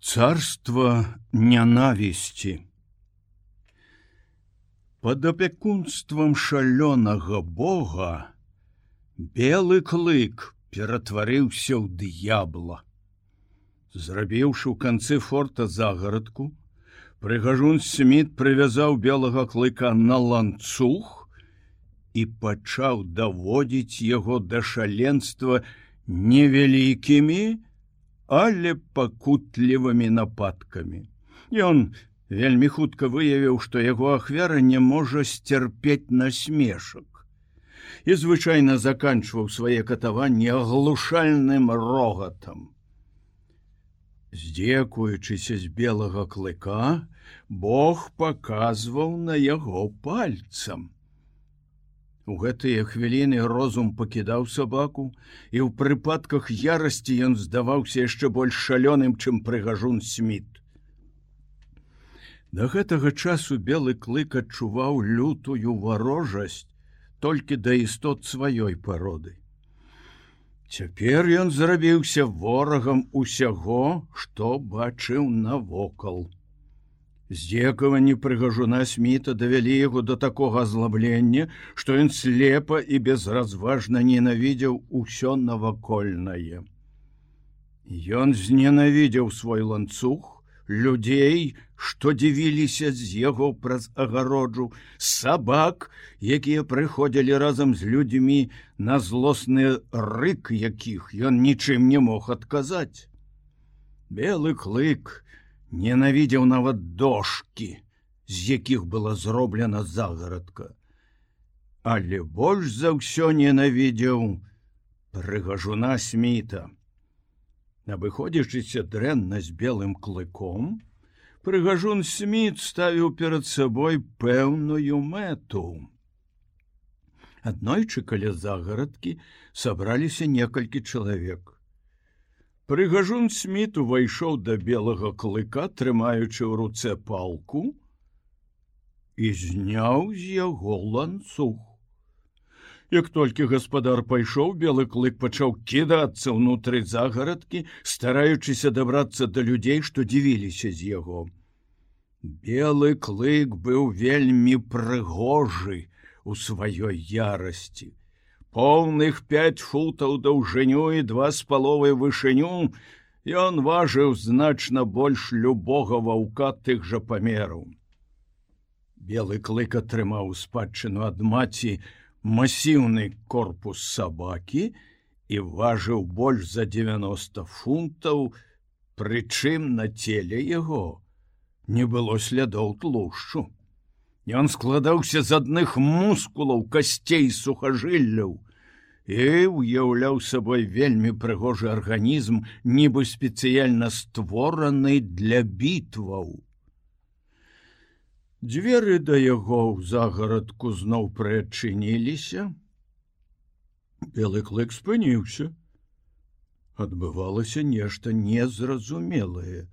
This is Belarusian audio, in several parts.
Царство нянавісці. Пад апякунствам шалёнага Бога белы клык ператварыўся ў д'ябла. Зрабіўшы ў канцы форта загарадку, прыгажун Сміт прывязаў белага клыка на ланцуг і пачаў даводзіць яго да шаленства невялікімі, але пакутлівымі нападкамі. Ён вельмі хутка выявіў, што яго ахвяра не можа сцярпець насмешак. І звычайна заканчваў свае катаванні аглушальным рогатам. Здзекуючыся з белага клыка, Бог паказваў на яго пальцам. У гэтыя хвіліны розум пакідаў сабаку, і ў прыпадках ярасці ён здаваўся яшчэ больш шалёным, чым прыгажун сміт. Да гэтага часу белы клык адчуваў лютую варожасць толькі да істот сваёй пароды. Цяпер ён зрабіўся ворагам усяго, што бачыў навокал. Здзекаванні прыгажуна сміта давялі яго да такога азлаблення, што ён слепа і безразважна ненавідзеў усё навакольнае. Ён зненавідзеў свой ланцуг, людзей, што дзівіліся з яго праз агароджу, сабак, якія прыходзілі разам з людзьмі на злосны рык, якіх ён нічым не мог адказаць. Белы клык, ненавідзеў нават дошки, з якіх была зроблена загарадка. Але больш за ўсё ненавідзеў прыгажуна сміта. Набыходзячыся дрэнна з белым клыком, прыгажун сміт ставіў перад сабой пэўную мэту. Аднойчы каля загарадкі сабраліся некалькі чалавек. Прыгажун сміт увайшоў да белага клыка, трымаючы ў руцэ палку і зняў з яго ланцуг. Як толькі гаспадар пайшоў, белы клык пачаў кідацца ўнутры загарадкі, стараючыся дабрацца да людзей, што дзівіліся з яго. Белы клык быў вельмі прыгожы у сваёй ярасці поўных 5 футаў даўжыню і два з паловай вышыню, ён важыў значна больш любога ваўка тых жа памераў. Белы клык атрымаў спадчыну ад маці масіўны корпус сабакі і важыў больш за 90 фунтаў, прычым на целе яго не было слядоў тлушчу. Ён складаўся з адных мускулаў касцей сухажылляў, і уяўляў сабой вельмі прыгожы арганізм, нібы спецыяльна створаны для бітваў. Дзверы да яго ў загарадку зноў прыадчыніліся. Белы клык спыніўся. Адбывалася нешта незразумелае.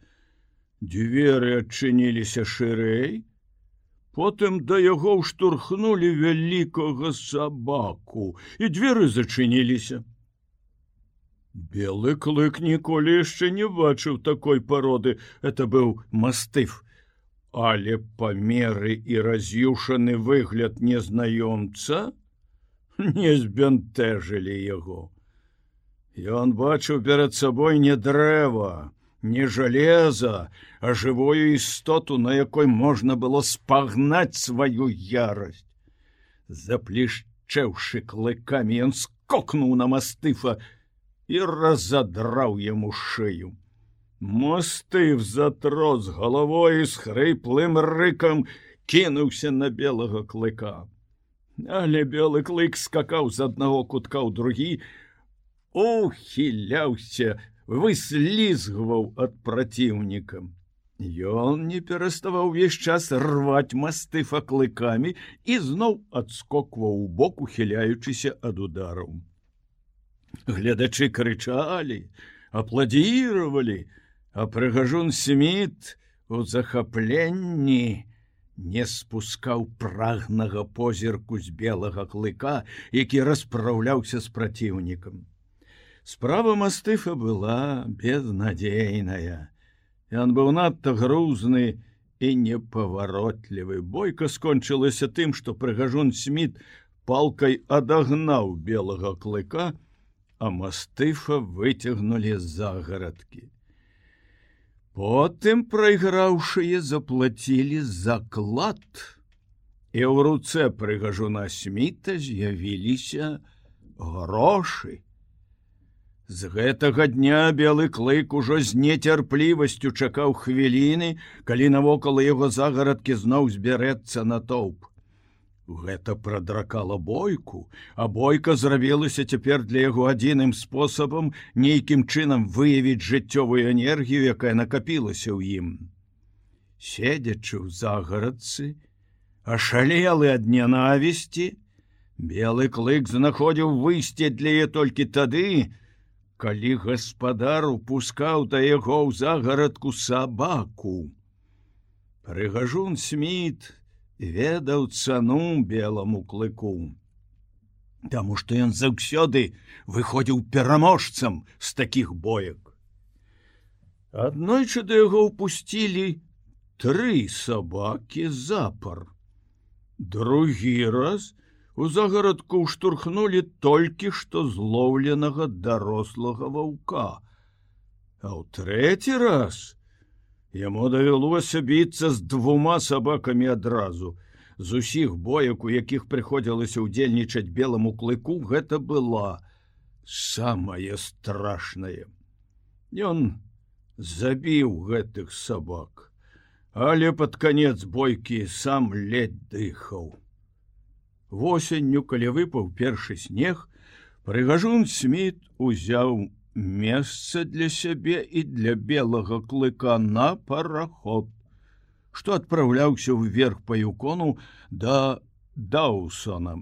Дзверы адчыніліся шырэй, Потым да яго штурхнули вялікага сабаку, і дзверы зачыніліся. Белы клык ніколі яшчэ не бачыў такой пароды, это быў мастыф, але памеры і раз'юшаны выгляд незнаёмца не збянтэжылі яго. Ён бачыў перад сабой не дрэва, не жалеза, а жывую істоту, на якой можна было спагнаць сваю ярасць. Заплішчэўшы клыкамі, ён скокнуў на мастыфа і разадраў яму шыю. Мастыв затрос галавой з хрыплым рыкам кінуўся на белага клыка. Але белы клык скакаў з аднаго кутка ў другі, ухіляўся, выслізгваў ад праціўніка. Ён не пераставаў увесь час рваць масты факлыкамі і зноў адскокваў у бок ухіляючыся ад удараў. Гледачы крычалі, апладзіравалі, а прыгажун сміт у захапленні не спускаў прагнага позірку з белага клыка, які распраўляўся з праціўнікам. Справа мастыфа была безнадзейная. Ён быў надта грузны і непаваротлівы. Бойка скончылася тым, што прыгажун сміт палкай адагнаў белага клыка, а мастыфа выцягнулі загарадкі. Потым прайграўшыя заплацілі заклад, і ў руцэ прыгажуна сміта з'явіліся грошы. З гэтага дня белы клык ужо з нецярплівасцю чакаў хвіліны, калі навокал яго загарадкі зноў збярэцца на тоўп. Гэта прадракала бойку, а бойка зрабілася цяпер для яго адзіным спосабам нейкім чынам выявіць жыццёвую энергію, якая накапілася ў ім. Седзячы ў загарадцы, ашалелы ад нянавісці, белы клык знаходзіў выйсце для яе толькі тады, калі гаспадар упускаў да яго ў загарадку сабаку. Прыгажун сміт ведаў цану белому клыку. Таму што ён заўсёды выходзіў пераможцам з такіх боек. Аднойчы да яго ўпусцілі тры сабакі запар. Другі раз, У загарадку штурхнули толькі што злоўленага дарослага ваўка. А ў трэці раз яму давялося біцца з двума сабакамі адразу. З усіх боек, у якіх прыходзілася ўдзельнічаць белому клыку, гэта была самае страшнае. Ён забіў гэтых сабак, але пад канец бойкі сам ледь дыхаў. Восенню, калі выпаў першы снег, прыгажун сміт узяў месца для сябе і для белага клыка на параход, што адпраўляўся ўверх па юкону да Даўсона.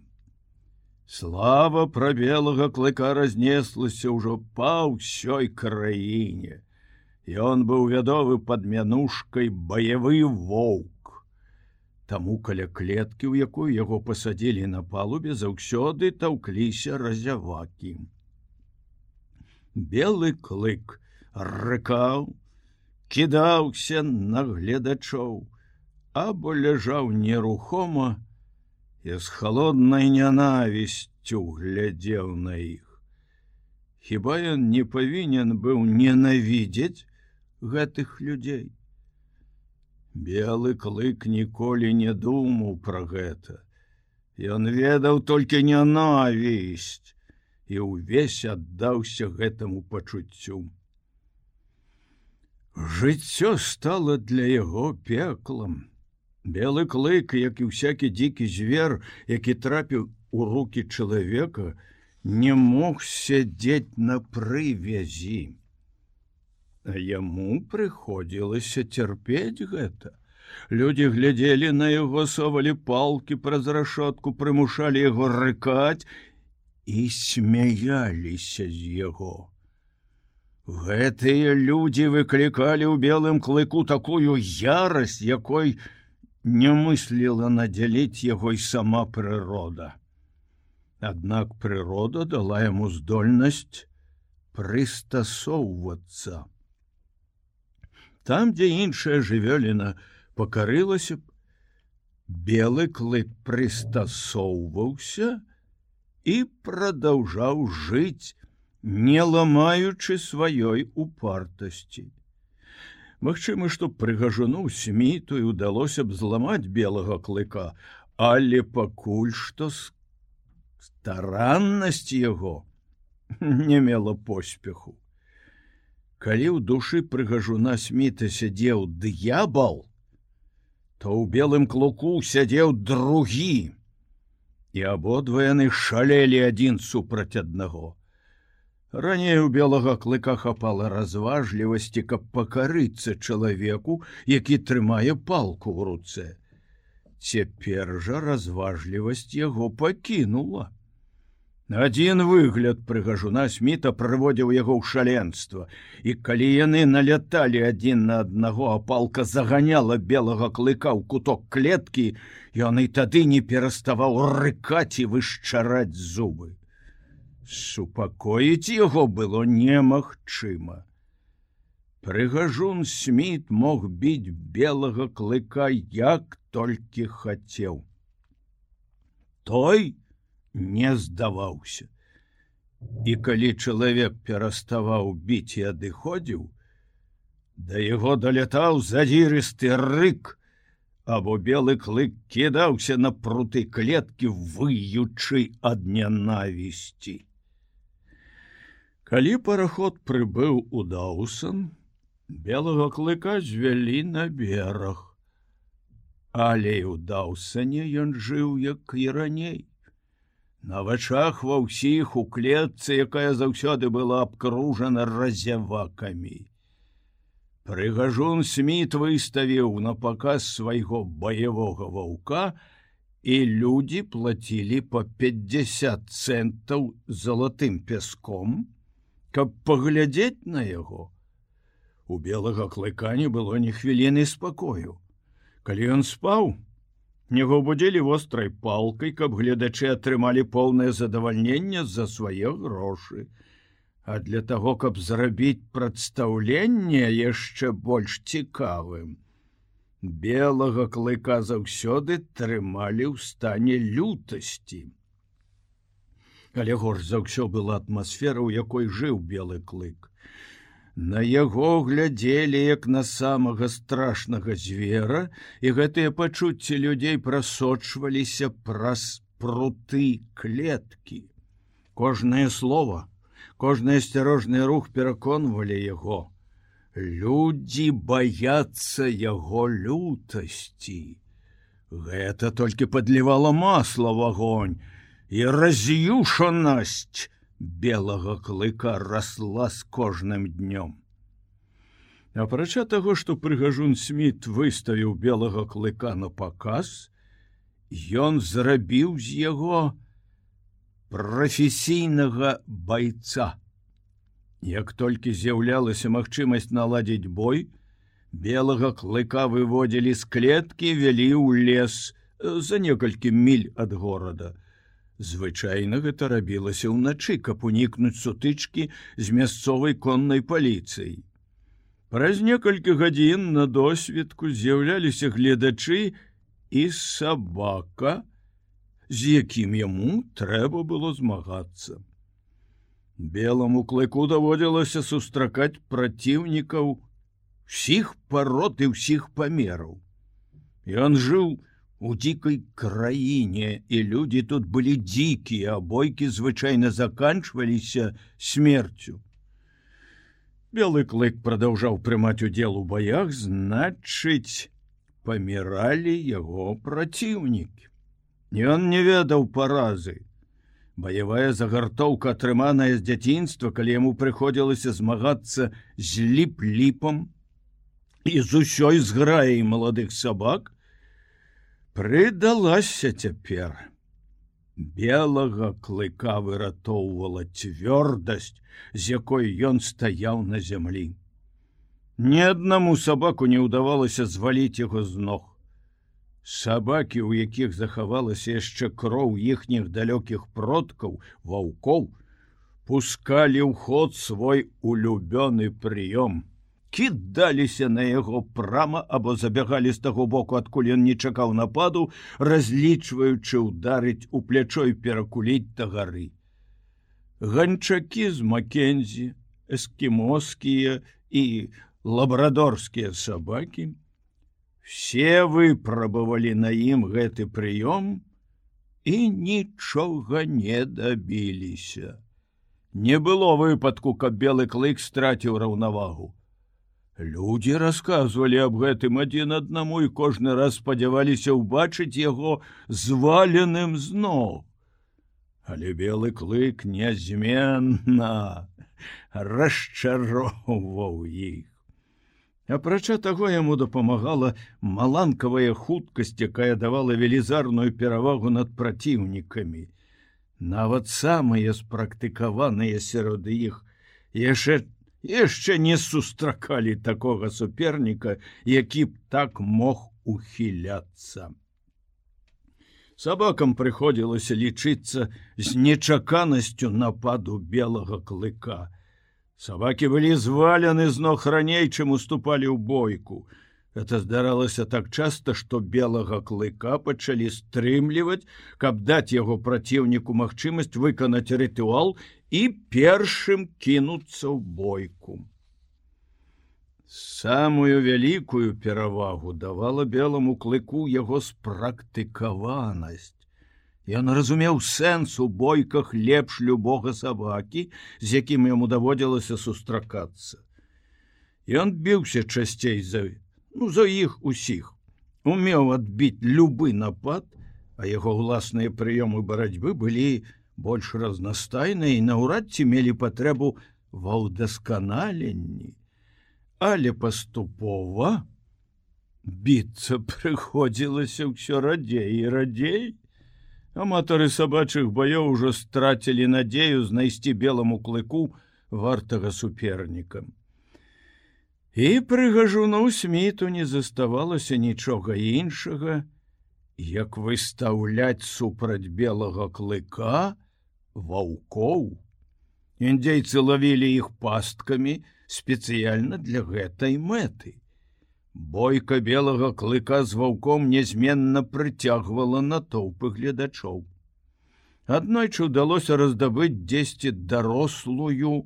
Слава пра белага клыка разнеслася ўжо па ўсёй краіне. Ён быў вядовы пад мянушкай баявы воўк. Таму каля клеткі, у якую яго пасадзілі на палубе, заўсёды таўкліся разявакі. Белы клык рыкаў, кідаўся на гледачоў, або ляжаў нерухома і з холоднай нянавісцю глядзеў на іх. Хіба ён не павінен быў ненавідзець гэтых людзей. Белы клык ніколі не думаў пра гэта. Ён ведаў толькі нянавісць і ўвесь аддаўся гэтаму пачуццю. Жыццё стало для яго пеклам. Белы клык, як і всякі дзікі звер, які трапіў у руки чалавека, не мог сядзець на прывязі яму прыходзілася цярпець гэта. Людзі глядзелі на яго совалі палкі праз рашотку, прымушалі яго рыкаць і смяяліся з яго. Гэтыя людзі выклікалі ў белым клыку такую ярасць, якой не мысліла надзяліць яго і сама прырода. Аднак прырода дала яму здольнасць прыстасоўвацца там дзе іншая жывёліна пакарылася б белы клык прыстасоўваўся і прадаўжаў жыць не ламаючы сваёй упартасці Магчыма што прыгажуну сміту і удалося б зламаць белага клыка але пакуль што стараннасць яго не мела поспеху калі ў душы прыгажуна сміта сядзеў д'ябал, то ў белым клуку сядзеў другі, і абодва яны шалелі адзін супраць аднаго. Раней у белага клыка хапала разважлівасці, каб пакарыцца чалавеку, які трымае палку ў руцэ. Цяпер жа разважлівасць яго пакінула. Адзін выгляд прыгажуна сміта прыводзіў яго ў шаленства, і калі яны наляталі адзін на аднаго апалка заганяла белага клыка ў куток клеткі, ён і тады не пераставаў рыкаць і вышчараць зубы. Супакоіць яго было немагчыма. Прыгажун сміт мог біць белага клыка як толькі хацеў. Той не здаваўся. І калі чалавек пераставаў біць і адыходзіў, да яго далятаў задзірысты рык, або белы клык кідаўся на пруты клеткі выючы ад нянавісці. Калі параход прыбыў у Даусан, белага клыка звялі на бераг. Але ў Даўсане ён жыў як і раней. На вачах ва ўсіх у клетцы, якая заўсёды была абкружана разявакамі. Прыгажун сміт выставіў на паказ свайго баявога ваўка, і людзі плацілі по 50 цэнтаў залатым пяском, каб паглядзець на яго. У белага клыка не было ні хвіліны спакою. Калі ён спаў, Яго будзілі вострай палкай, каб гледачы атрымалі поўнае задавальненне за свае грошы. А для таго, каб зрабіць прадстаўленне яшчэ больш цікавым. Белага клыка заўсёды трымалі ў стане лютасці. Але горш за ўсё была атмасфера, у якой жыў белы клык. На яго глядзелі як на самага страшнага звера, і гэтыя пачуцці людзей прасочваліся праз пруты клеткі. Кожнае слово, кожны асцярожны рух пераконвалі яго. Людзі баяцца яго лютасці. Гэта толькі падлівала масла в агонь і раз'юшанасць белага клыка расла з кожным днём. Апрача таго, што прыгажун сміт выставіў белага клыка на паказ, ён зрабіў з яго прафесійнага байца. Як толькі з'яўлялася магчымасць наладзіць бой, белага клыка выводзілі з клеткі, вялі ў лес за некалькі міль ад горада. Звычайна гэта рабілася ўначы, каб унікнуць сутычкі з мясцовай коннай паліцыяй. Праз некалькі гадзін на досведку з'яўляліся гледачы і сабака, з якім яму трэба было змагацца. Белому клыку даводзілася сустракаць праціўнікаў сіх парод і ўсіх памераў. Ён жыў, у дзікай краіне і людзі тут былі дзікія бойкі звычайна заканчваліся смерцю белы клык продолжаў прымаць удзел у баях значыць паміралі яго праціўнікі ён не ведаў паразы баявая загартоўка атрыманая з дзяцінства калі яму прыходзілася змагацца з ліп-ліпам і з усёй зграі маладых сабак прыдалася цяпер. Белага клыка выратоўвала цвёрдасць, з якой ён стаяў на зямлі. Ні аднаму сабаку не ўдавалася зваліць яго з ног. Сабакі, у якіх захавалася яшчэ кроў іхніх далёкіх продкаў, ваўкоў, пускалі ў ход свой улюбёны прыём кідаліся на яго прама або забягалі з таго боку, адкуль ён не чакаў нападу, разлічваючы ўдарыць у плячо і перакуліць да гары. Ганчакі з Макензі, эскімоскія і лабрадорскія сабакі, все выпрабавалі на ім гэты прыём і нічога не дабіліся. Не было выпадку, каб белы клык страціў раўнавагу. Людзі расказвалі аб гэтым адзін аднаму і кожны раз спадзяваліся ўбачыць яго зваленым зноў. Але белы клык нязменна расчароўваў іх. Апрача таго яму дапамагала маланкавая хуткасць, якая давала велізарную перавагу над праціўнікамі. Нават самыя спрактыкаваныя сярод іх яшчэ яшчэ не сустракалі такога суперніка, які б так мог ухіляцца. Сабакам прыходзілася лічыцца з нечаканасцю нападу белага клыка. Сабакі былі звалены з ног раней, чым уступалі ў бойку. Это здаралася так часта, што белага клыка пачалі стрымліваць, каб даць яго праціўніку магчымасць выканаць рытуал і першым кінуцца ў бойку. Самую вялікую перавагу давала белому клыку яго спрактыкаванасць. Ён разумеў сэнс у бойках лепш любога сабакі, з якім яму даводзілася сустракацца. Ён біўся часцей за ну, за іх усіх, умеў адбіць любы напад, а яго ўласныя прыёмы барацьбы былі больш разнастайныя і наўрад ці мелі патрэбу ва ўдасканаленні, але паступова біцца прыходзілася ўсё радзей і радзей, Аматары сабачых баёў ужо страцілі надзею знайсці белому клыку вартага суперніка. І прыгажуну сміту не заставалася нічога іншага, як выстаўляць супраць белага клыка ваўкоў. Індзейцы лавілі іх пасткамі спецыяльна для гэтай мэты. Бойка белага клыка з ваўком нязменна прыцягвала натоўпы гледачоў. Аднойчы ўдалося раздабыць дзесьці дарослую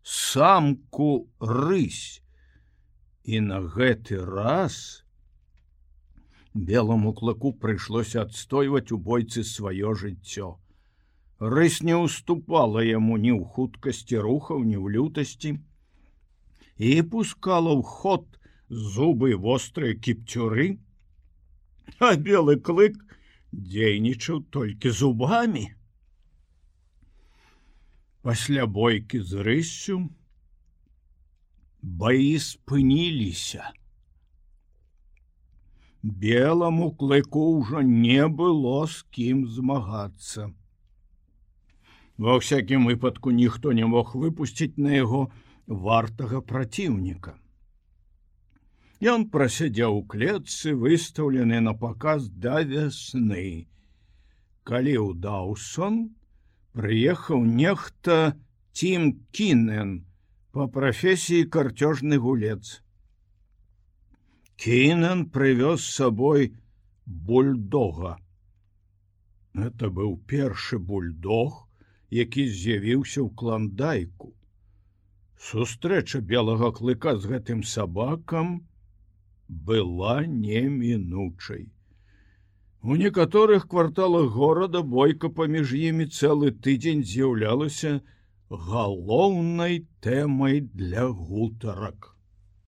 самку рысь. І на гэты раз белому клыку прыйшлося адстойваць у бойцы сваё жыццё. Рысь не уступала яму ні ў хуткасці рухаў, ні ў лютасці і пускала ў ход, зубы вострыя кіпцюры, а белы клык дзейнічаў толькі зубамі. Пасля бойкі з рыссю баі спыніліся. Белому клыку ўжо не было з кім змагацца. Ва всякім выпадку ніхто не мог выпусціць на яго вартага праціўніка. Ён прасядзеў у клетцы, выстаўлены на паказ да вясны. Калі ў Даўсон прыехаў нехта Тім Кінен по прафесіі карцёжны гулец. Кінен прывёз з сабой бульдога. Это быў першы бульдог, які з'явіўся ў кландайку. Сустрэча белага клыка з гэтым сабакам, была немінучай. У некаторых кварталах горада бойка паміж імі цэлы тыдзень з'яўлялася галоўнай тэмай для гутарак.